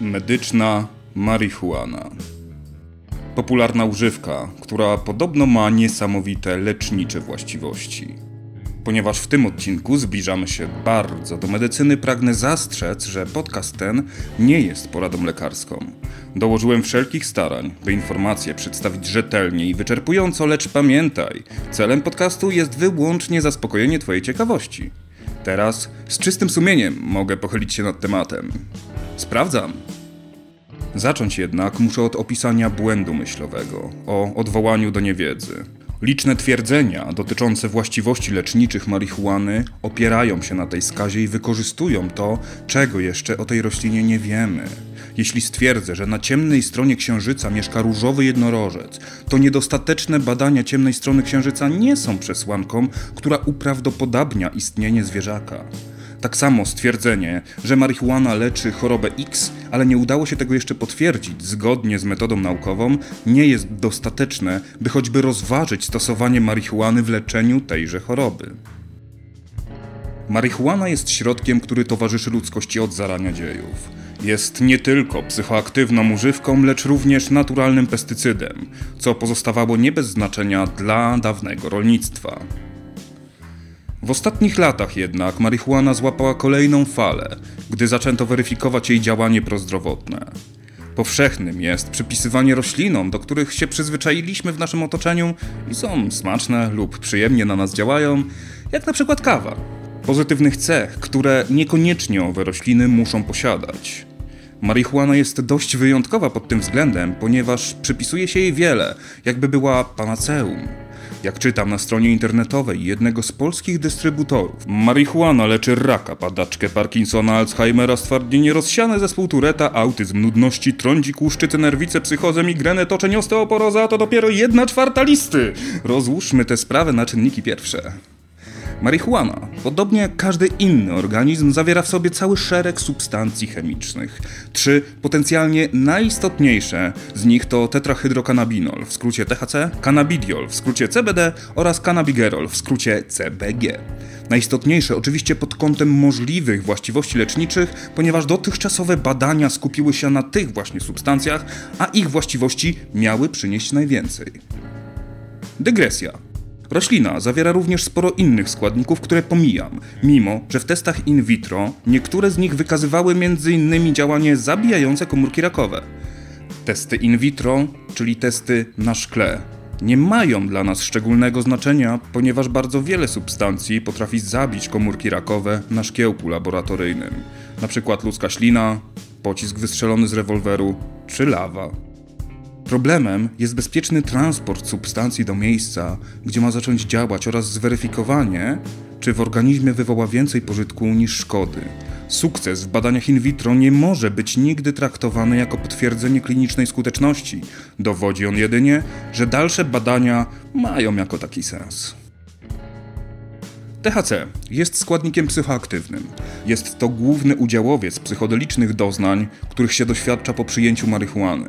Medyczna marihuana. Popularna używka, która podobno ma niesamowite lecznicze właściwości. Ponieważ w tym odcinku zbliżamy się bardzo do medycyny, pragnę zastrzec, że podcast ten nie jest poradą lekarską. Dołożyłem wszelkich starań, by informacje przedstawić rzetelnie i wyczerpująco, lecz pamiętaj, celem podcastu jest wyłącznie zaspokojenie Twojej ciekawości. Teraz z czystym sumieniem mogę pochylić się nad tematem. Sprawdzam. Zacząć jednak muszę od opisania błędu myślowego, o odwołaniu do niewiedzy. Liczne twierdzenia dotyczące właściwości leczniczych marihuany opierają się na tej skazie i wykorzystują to, czego jeszcze o tej roślinie nie wiemy. Jeśli stwierdzę, że na ciemnej stronie księżyca mieszka różowy jednorożec, to niedostateczne badania ciemnej strony księżyca nie są przesłanką, która uprawdopodobnia istnienie zwierzaka. Tak samo stwierdzenie, że marihuana leczy chorobę X, ale nie udało się tego jeszcze potwierdzić zgodnie z metodą naukową, nie jest dostateczne, by choćby rozważyć stosowanie marihuany w leczeniu tejże choroby. Marihuana jest środkiem, który towarzyszy ludzkości od zarania dziejów. Jest nie tylko psychoaktywną używką, lecz również naturalnym pestycydem, co pozostawało nie bez znaczenia dla dawnego rolnictwa. W ostatnich latach jednak marihuana złapała kolejną falę, gdy zaczęto weryfikować jej działanie prozdrowotne. Powszechnym jest przypisywanie roślinom, do których się przyzwyczailiśmy w naszym otoczeniu i są smaczne lub przyjemnie na nas działają, jak na przykład kawa. Pozytywnych cech, które niekoniecznie owe rośliny muszą posiadać. Marihuana jest dość wyjątkowa pod tym względem, ponieważ przypisuje się jej wiele, jakby była panaceum. Jak czytam na stronie internetowej jednego z polskich dystrybutorów, marihuana leczy raka, padaczkę Parkinsona, Alzheimera, stwardnienie rozsiane zespół Tureta, autyzm, nudności, trądzik, łuszczycę, nerwicę, psychozę, migrenę, toczeń, osteoporoza, a to dopiero jedna czwarta listy. Rozłóżmy tę sprawę na czynniki pierwsze. Marihuana, podobnie jak każdy inny organizm, zawiera w sobie cały szereg substancji chemicznych. Trzy potencjalnie najistotniejsze z nich to tetrahydrokanabinol, w skrócie THC, cannabidiol, w skrócie CBD oraz cannabigerol, w skrócie CBG. Najistotniejsze oczywiście pod kątem możliwych właściwości leczniczych, ponieważ dotychczasowe badania skupiły się na tych właśnie substancjach, a ich właściwości miały przynieść najwięcej. Dygresja. Roślina zawiera również sporo innych składników, które pomijam, mimo że w testach in vitro niektóre z nich wykazywały m.in. działanie zabijające komórki rakowe. Testy in vitro, czyli testy na szkle, nie mają dla nas szczególnego znaczenia, ponieważ bardzo wiele substancji potrafi zabić komórki rakowe na szkiełku laboratoryjnym, np. ludzka ślina, pocisk wystrzelony z rewolweru czy lawa. Problemem jest bezpieczny transport substancji do miejsca, gdzie ma zacząć działać oraz zweryfikowanie, czy w organizmie wywoła więcej pożytku niż szkody. Sukces w badaniach in vitro nie może być nigdy traktowany jako potwierdzenie klinicznej skuteczności. Dowodzi on jedynie, że dalsze badania mają jako taki sens. THC jest składnikiem psychoaktywnym. Jest to główny udziałowiec psychodelicznych doznań, których się doświadcza po przyjęciu marihuany.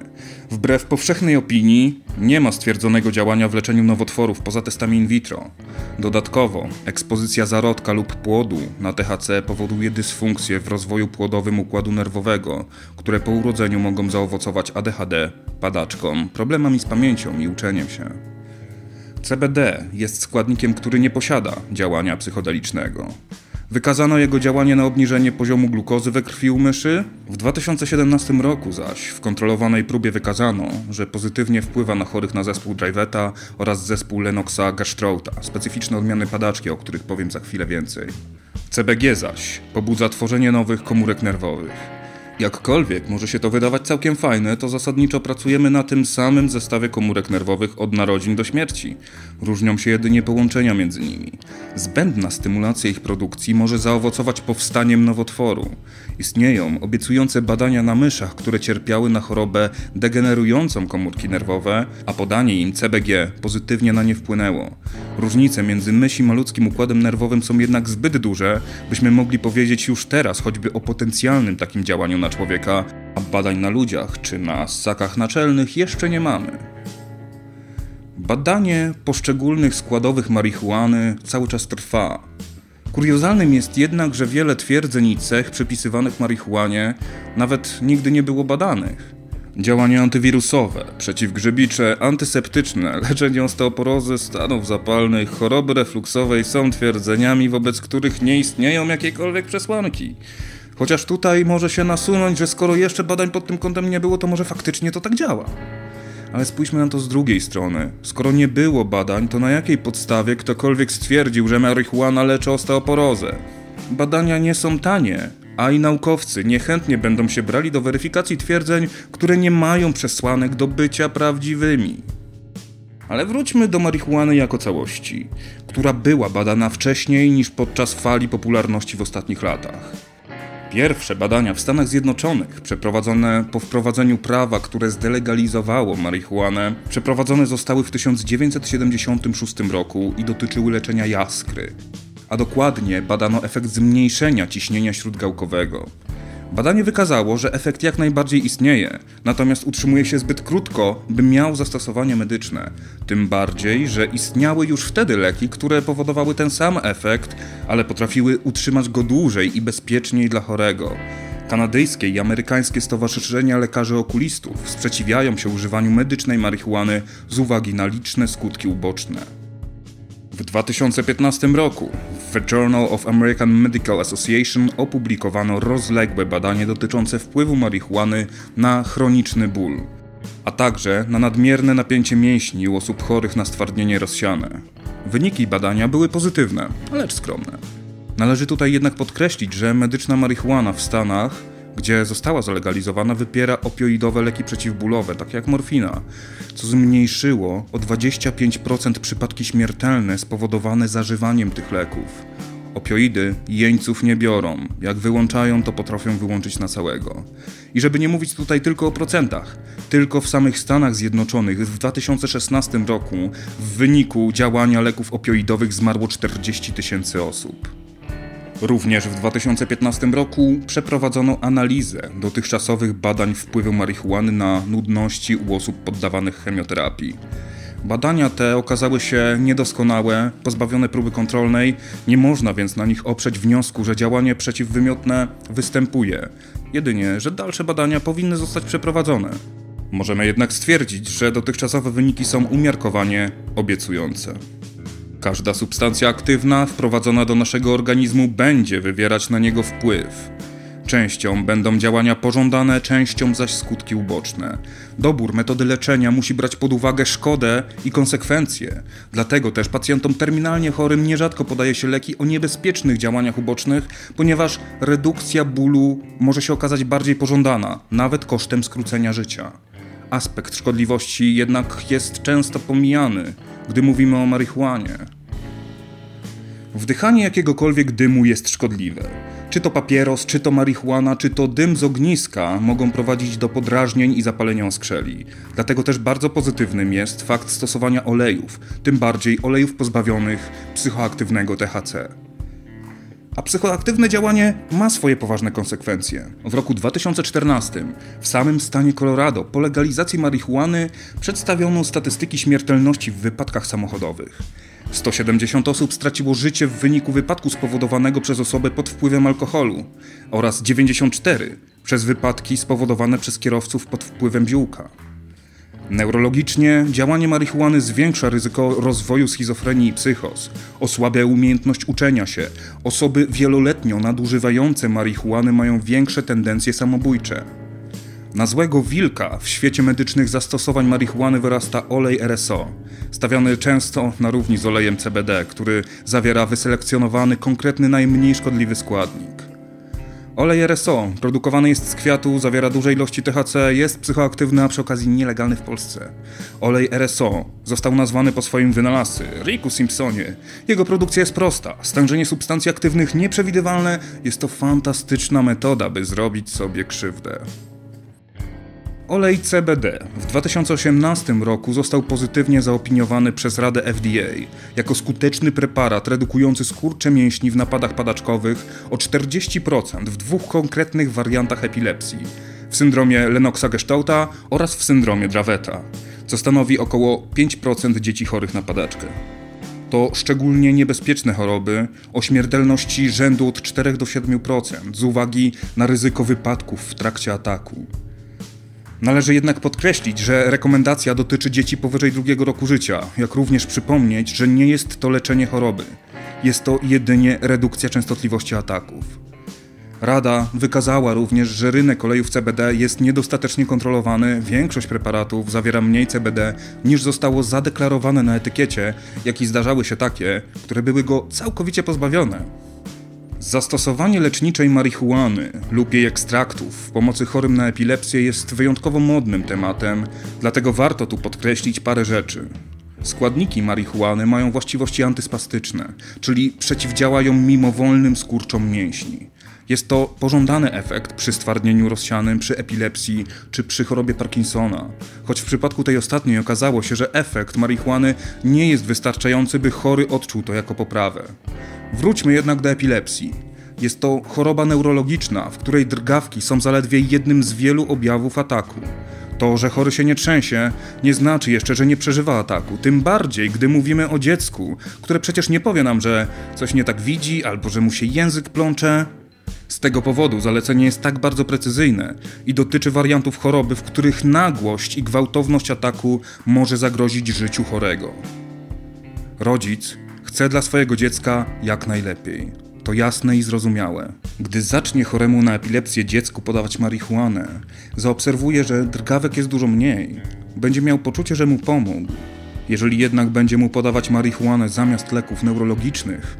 Wbrew powszechnej opinii, nie ma stwierdzonego działania w leczeniu nowotworów poza testami in vitro. Dodatkowo, ekspozycja zarodka lub płodu na THC powoduje dysfunkcje w rozwoju płodowym układu nerwowego, które po urodzeniu mogą zaowocować ADHD, padaczką, problemami z pamięcią i uczeniem się. CBD jest składnikiem, który nie posiada działania psychodelicznego. Wykazano jego działanie na obniżenie poziomu glukozy we krwi u myszy. W 2017 roku zaś w kontrolowanej próbie wykazano, że pozytywnie wpływa na chorych na zespół Driveta oraz zespół Lennoxa Gastrouta, specyficzne odmiany padaczki, o których powiem za chwilę więcej. CBG zaś pobudza tworzenie nowych komórek nerwowych. Jakkolwiek może się to wydawać całkiem fajne, to zasadniczo pracujemy na tym samym zestawie komórek nerwowych od narodzin do śmierci. Różnią się jedynie połączenia między nimi. Zbędna stymulacja ich produkcji może zaowocować powstaniem nowotworu. Istnieją obiecujące badania na myszach, które cierpiały na chorobę degenerującą komórki nerwowe, a podanie im CBG pozytywnie na nie wpłynęło. Różnice między mysim a ludzkim układem nerwowym są jednak zbyt duże, byśmy mogli powiedzieć już teraz choćby o potencjalnym takim działaniu na człowieka, a badań na ludziach czy na ssakach naczelnych jeszcze nie mamy. Badanie poszczególnych składowych marihuany cały czas trwa. Kuriozalnym jest jednak, że wiele twierdzeń i cech przypisywanych marihuanie nawet nigdy nie było badanych. Działania antywirusowe, przeciwgrzybicze, antyseptyczne, leczenie osteoporozy, stanów zapalnych, choroby refluksowej są twierdzeniami, wobec których nie istnieją jakiekolwiek przesłanki. Chociaż tutaj może się nasunąć, że skoro jeszcze badań pod tym kątem nie było, to może faktycznie to tak działa. Ale spójrzmy na to z drugiej strony. Skoro nie było badań, to na jakiej podstawie ktokolwiek stwierdził, że marihuana leczy osteoporozę? Badania nie są tanie, a i naukowcy niechętnie będą się brali do weryfikacji twierdzeń, które nie mają przesłanek do bycia prawdziwymi. Ale wróćmy do marihuany jako całości, która była badana wcześniej niż podczas fali popularności w ostatnich latach. Pierwsze badania w Stanach Zjednoczonych, przeprowadzone po wprowadzeniu prawa, które zdelegalizowało marihuanę, przeprowadzone zostały w 1976 roku i dotyczyły leczenia jaskry, a dokładnie badano efekt zmniejszenia ciśnienia śródgałkowego. Badanie wykazało, że efekt jak najbardziej istnieje, natomiast utrzymuje się zbyt krótko, by miał zastosowanie medyczne. Tym bardziej, że istniały już wtedy leki, które powodowały ten sam efekt, ale potrafiły utrzymać go dłużej i bezpieczniej dla chorego. Kanadyjskie i amerykańskie stowarzyszenia lekarzy okulistów sprzeciwiają się używaniu medycznej marihuany z uwagi na liczne skutki uboczne. W 2015 roku w The Journal of American Medical Association opublikowano rozległe badanie dotyczące wpływu marihuany na chroniczny ból, a także na nadmierne napięcie mięśni u osób chorych na stwardnienie rozsiane. Wyniki badania były pozytywne, lecz skromne. Należy tutaj jednak podkreślić, że medyczna marihuana w Stanach gdzie została zalegalizowana, wypiera opioidowe leki przeciwbólowe, takie jak morfina, co zmniejszyło o 25% przypadki śmiertelne spowodowane zażywaniem tych leków. Opioidy jeńców nie biorą. Jak wyłączają, to potrafią wyłączyć na całego. I żeby nie mówić tutaj tylko o procentach, tylko w samych Stanach Zjednoczonych w 2016 roku w wyniku działania leków opioidowych zmarło 40 tysięcy osób. Również w 2015 roku przeprowadzono analizę dotychczasowych badań wpływu marihuany na nudności u osób poddawanych chemioterapii. Badania te okazały się niedoskonałe, pozbawione próby kontrolnej, nie można więc na nich oprzeć wniosku, że działanie przeciwwymiotne występuje, jedynie, że dalsze badania powinny zostać przeprowadzone. Możemy jednak stwierdzić, że dotychczasowe wyniki są umiarkowanie obiecujące. Każda substancja aktywna wprowadzona do naszego organizmu będzie wywierać na niego wpływ. Częścią będą działania pożądane, częścią zaś skutki uboczne. Dobór metody leczenia musi brać pod uwagę szkodę i konsekwencje. Dlatego też pacjentom terminalnie chorym nierzadko podaje się leki o niebezpiecznych działaniach ubocznych, ponieważ redukcja bólu może się okazać bardziej pożądana, nawet kosztem skrócenia życia. Aspekt szkodliwości jednak jest często pomijany, gdy mówimy o marihuanie. Wdychanie jakiegokolwiek dymu jest szkodliwe. Czy to papieros, czy to marihuana, czy to dym z ogniska mogą prowadzić do podrażnień i zapalenia skrzeli. Dlatego też bardzo pozytywnym jest fakt stosowania olejów, tym bardziej olejów pozbawionych psychoaktywnego THC. A psychoaktywne działanie ma swoje poważne konsekwencje. W roku 2014 w samym stanie Colorado po legalizacji marihuany przedstawiono statystyki śmiertelności w wypadkach samochodowych. 170 osób straciło życie w wyniku wypadku spowodowanego przez osobę pod wpływem alkoholu oraz 94 przez wypadki spowodowane przez kierowców pod wpływem ziółka. Neurologicznie działanie marihuany zwiększa ryzyko rozwoju schizofrenii i psychos, osłabia umiejętność uczenia się. Osoby wieloletnio nadużywające marihuany mają większe tendencje samobójcze. Na złego wilka w świecie medycznych zastosowań marihuany wyrasta olej RSO, stawiany często na równi z olejem CBD, który zawiera wyselekcjonowany, konkretny, najmniej szkodliwy składnik. Olej RSO produkowany jest z kwiatu, zawiera duże ilości THC, jest psychoaktywny, a przy okazji nielegalny w Polsce. Olej RSO został nazwany po swoim wynalazcy, Ricku Simpsonie. Jego produkcja jest prosta, stężenie substancji aktywnych nieprzewidywalne, jest to fantastyczna metoda, by zrobić sobie krzywdę. Olej CBD w 2018 roku został pozytywnie zaopiniowany przez Radę FDA jako skuteczny preparat redukujący skurcze mięśni w napadach padaczkowych o 40% w dwóch konkretnych wariantach epilepsji w syndromie Lennoxa-Gestauta oraz w syndromie Draveta, co stanowi około 5% dzieci chorych na padaczkę. To szczególnie niebezpieczne choroby o śmiertelności rzędu od 4 do 7% z uwagi na ryzyko wypadków w trakcie ataku. Należy jednak podkreślić, że rekomendacja dotyczy dzieci powyżej drugiego roku życia, jak również przypomnieć, że nie jest to leczenie choroby. Jest to jedynie redukcja częstotliwości ataków. Rada wykazała również, że rynek olejów CBD jest niedostatecznie kontrolowany, większość preparatów zawiera mniej CBD niż zostało zadeklarowane na etykiecie, jak i zdarzały się takie, które były go całkowicie pozbawione. Zastosowanie leczniczej marihuany lub jej ekstraktów w pomocy chorym na epilepsję jest wyjątkowo modnym tematem, dlatego warto tu podkreślić parę rzeczy. Składniki marihuany mają właściwości antyspastyczne, czyli przeciwdziałają mimowolnym skurczom mięśni. Jest to pożądany efekt przy stwardnieniu rozsianym, przy epilepsji czy przy chorobie Parkinsona. Choć w przypadku tej ostatniej okazało się, że efekt marihuany nie jest wystarczający, by chory odczuł to jako poprawę. Wróćmy jednak do epilepsji. Jest to choroba neurologiczna, w której drgawki są zaledwie jednym z wielu objawów ataku. To, że chory się nie trzęsie, nie znaczy jeszcze, że nie przeżywa ataku. Tym bardziej, gdy mówimy o dziecku, które przecież nie powie nam, że coś nie tak widzi albo że mu się język plącze. Z tego powodu zalecenie jest tak bardzo precyzyjne i dotyczy wariantów choroby, w których nagłość i gwałtowność ataku może zagrozić życiu chorego. Rodzic chce dla swojego dziecka jak najlepiej. To jasne i zrozumiałe. Gdy zacznie choremu na epilepsję dziecku podawać marihuanę, zaobserwuje, że drgawek jest dużo mniej. Będzie miał poczucie, że mu pomógł. Jeżeli jednak będzie mu podawać marihuanę zamiast leków neurologicznych,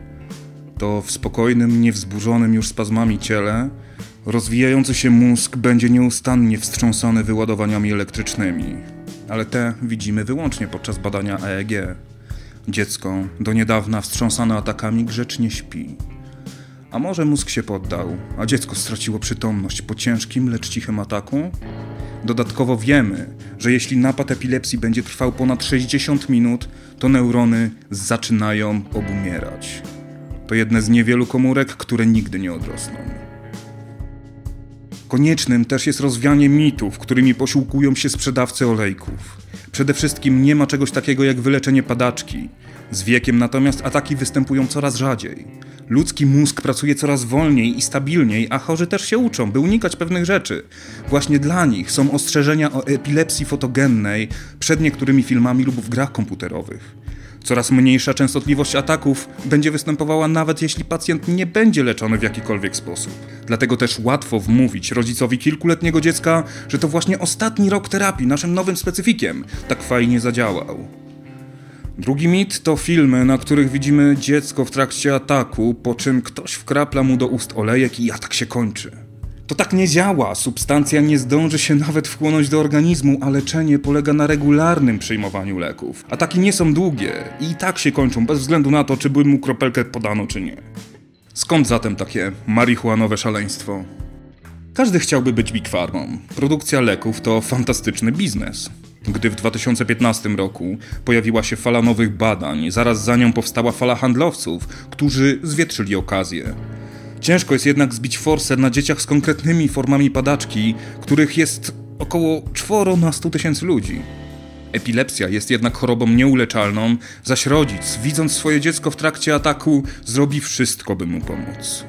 to w spokojnym, niewzburzonym już spazmami ciele rozwijający się mózg będzie nieustannie wstrząsany wyładowaniami elektrycznymi. Ale te widzimy wyłącznie podczas badania EEG. Dziecko, do niedawna wstrząsane atakami, grzecznie śpi. A może mózg się poddał, a dziecko straciło przytomność po ciężkim, lecz cichym ataku? Dodatkowo wiemy, że jeśli napad epilepsji będzie trwał ponad 60 minut, to neurony zaczynają obumierać. To jedne z niewielu komórek, które nigdy nie odrosną. Koniecznym też jest rozwianie mitów, którymi posiłkują się sprzedawcy olejków. Przede wszystkim nie ma czegoś takiego jak wyleczenie padaczki. Z wiekiem natomiast ataki występują coraz rzadziej. Ludzki mózg pracuje coraz wolniej i stabilniej, a chorzy też się uczą, by unikać pewnych rzeczy. Właśnie dla nich są ostrzeżenia o epilepsji fotogennej przed niektórymi filmami lub w grach komputerowych. Coraz mniejsza częstotliwość ataków będzie występowała nawet jeśli pacjent nie będzie leczony w jakikolwiek sposób. Dlatego też łatwo wmówić rodzicowi kilkuletniego dziecka, że to właśnie ostatni rok terapii naszym nowym specyfikiem tak fajnie zadziałał. Drugi mit to filmy, na których widzimy dziecko w trakcie ataku, po czym ktoś wkrapla mu do ust olejek i atak się kończy. To tak nie działa. Substancja nie zdąży się nawet wchłonąć do organizmu, a leczenie polega na regularnym przyjmowaniu leków. Ataki nie są długie i tak się kończą, bez względu na to, czy by mu kropelkę podano, czy nie. Skąd zatem takie marihuanowe szaleństwo? Każdy chciałby być Big. Produkcja leków to fantastyczny biznes. Gdy w 2015 roku pojawiła się fala nowych badań, zaraz za nią powstała fala handlowców, którzy zwietrzyli okazję. Ciężko jest jednak zbić forsę na dzieciach z konkretnymi formami padaczki, których jest około 4 na 100 tysięcy ludzi. Epilepsja jest jednak chorobą nieuleczalną, zaś rodzic, widząc swoje dziecko w trakcie ataku, zrobi wszystko, by mu pomóc.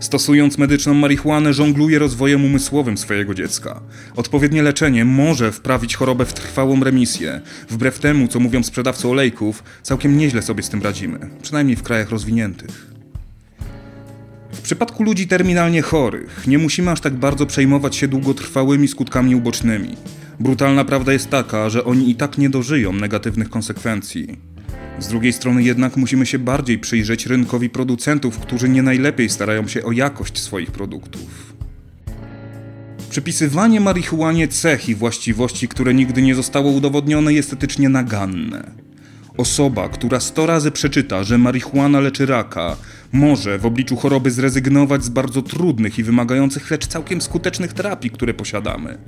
Stosując medyczną marihuanę, żongluje rozwojem umysłowym swojego dziecka. Odpowiednie leczenie może wprawić chorobę w trwałą remisję. Wbrew temu, co mówią sprzedawcy olejków, całkiem nieźle sobie z tym radzimy, przynajmniej w krajach rozwiniętych. W przypadku ludzi terminalnie chorych nie musimy aż tak bardzo przejmować się długotrwałymi skutkami ubocznymi. Brutalna prawda jest taka, że oni i tak nie dożyją negatywnych konsekwencji. Z drugiej strony jednak musimy się bardziej przyjrzeć rynkowi producentów, którzy nie najlepiej starają się o jakość swoich produktów. Przypisywanie marihuanie cech i właściwości, które nigdy nie zostało udowodnione, jest etycznie naganne. Osoba, która sto razy przeczyta, że marihuana leczy raka, może w obliczu choroby zrezygnować z bardzo trudnych i wymagających, lecz całkiem skutecznych terapii, które posiadamy.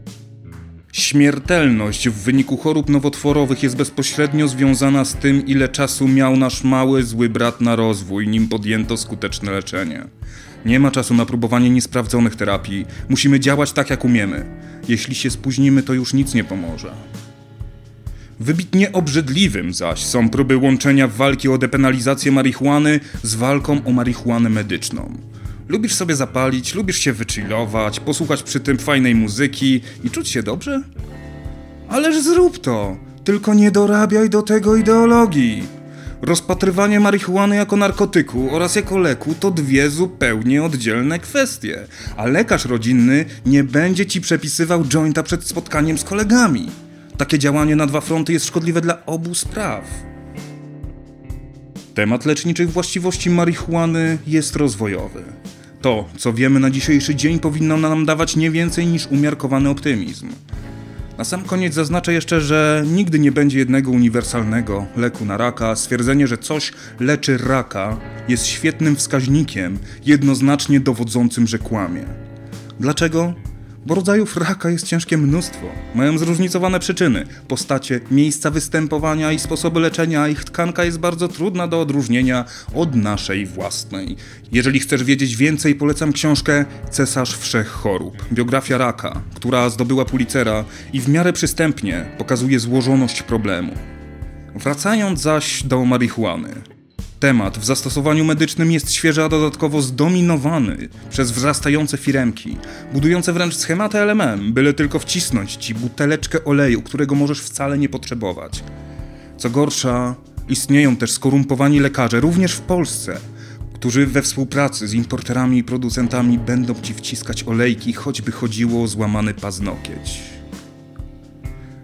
Śmiertelność w wyniku chorób nowotworowych jest bezpośrednio związana z tym, ile czasu miał nasz mały, zły brat na rozwój, nim podjęto skuteczne leczenie. Nie ma czasu na próbowanie niesprawdzonych terapii, musimy działać tak jak umiemy. Jeśli się spóźnimy, to już nic nie pomoże. Wybitnie obrzydliwym zaś są próby łączenia walki o depenalizację marihuany z walką o marihuanę medyczną. Lubisz sobie zapalić, lubisz się wychillować, posłuchać przy tym fajnej muzyki i czuć się dobrze? Ależ zrób to, tylko nie dorabiaj do tego ideologii. Rozpatrywanie marihuany jako narkotyku oraz jako leku to dwie zupełnie oddzielne kwestie, a lekarz rodzinny nie będzie ci przepisywał jointa przed spotkaniem z kolegami. Takie działanie na dwa fronty jest szkodliwe dla obu spraw. Temat leczniczych właściwości marihuany jest rozwojowy. To, co wiemy na dzisiejszy dzień, powinno nam dawać nie więcej niż umiarkowany optymizm. Na sam koniec zaznaczę jeszcze, że nigdy nie będzie jednego uniwersalnego leku na raka. Stwierdzenie, że coś leczy raka, jest świetnym wskaźnikiem, jednoznacznie dowodzącym, że kłamie. Dlaczego? Bo rodzajów raka jest ciężkie mnóstwo. Mają zróżnicowane przyczyny, postacie, miejsca występowania i sposoby leczenia, ich tkanka jest bardzo trudna do odróżnienia od naszej własnej. Jeżeli chcesz wiedzieć więcej, polecam książkę Cesarz Wszech Chorób, biografia raka, która zdobyła Pulitzera i w miarę przystępnie pokazuje złożoność problemu. Wracając zaś do marihuany. Temat w zastosowaniu medycznym jest świeży, a dodatkowo zdominowany przez wzrastające firemki, budujące wręcz schematy LMM, byle tylko wcisnąć ci buteleczkę oleju, którego możesz wcale nie potrzebować. Co gorsza, istnieją też skorumpowani lekarze, również w Polsce, którzy we współpracy z importerami i producentami będą ci wciskać olejki, choćby chodziło o złamany paznokieć.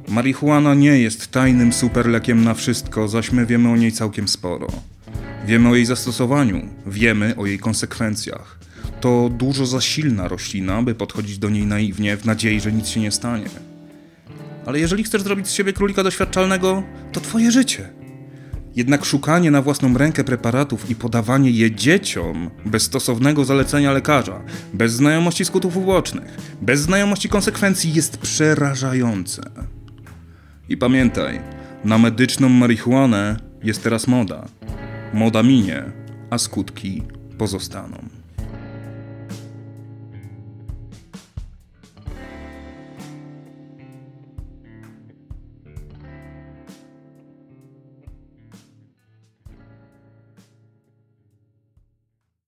Marihuana nie jest tajnym superlekiem na wszystko, zaś my wiemy o niej całkiem sporo. Wiemy o jej zastosowaniu, wiemy o jej konsekwencjach. To dużo za silna roślina, by podchodzić do niej naiwnie, w nadziei, że nic się nie stanie. Ale jeżeli chcesz zrobić z siebie królika doświadczalnego, to twoje życie. Jednak szukanie na własną rękę preparatów i podawanie je dzieciom bez stosownego zalecenia lekarza, bez znajomości skutków ubocznych, bez znajomości konsekwencji jest przerażające. I pamiętaj, na medyczną marihuanę jest teraz moda. Moda minie, a skutki pozostaną.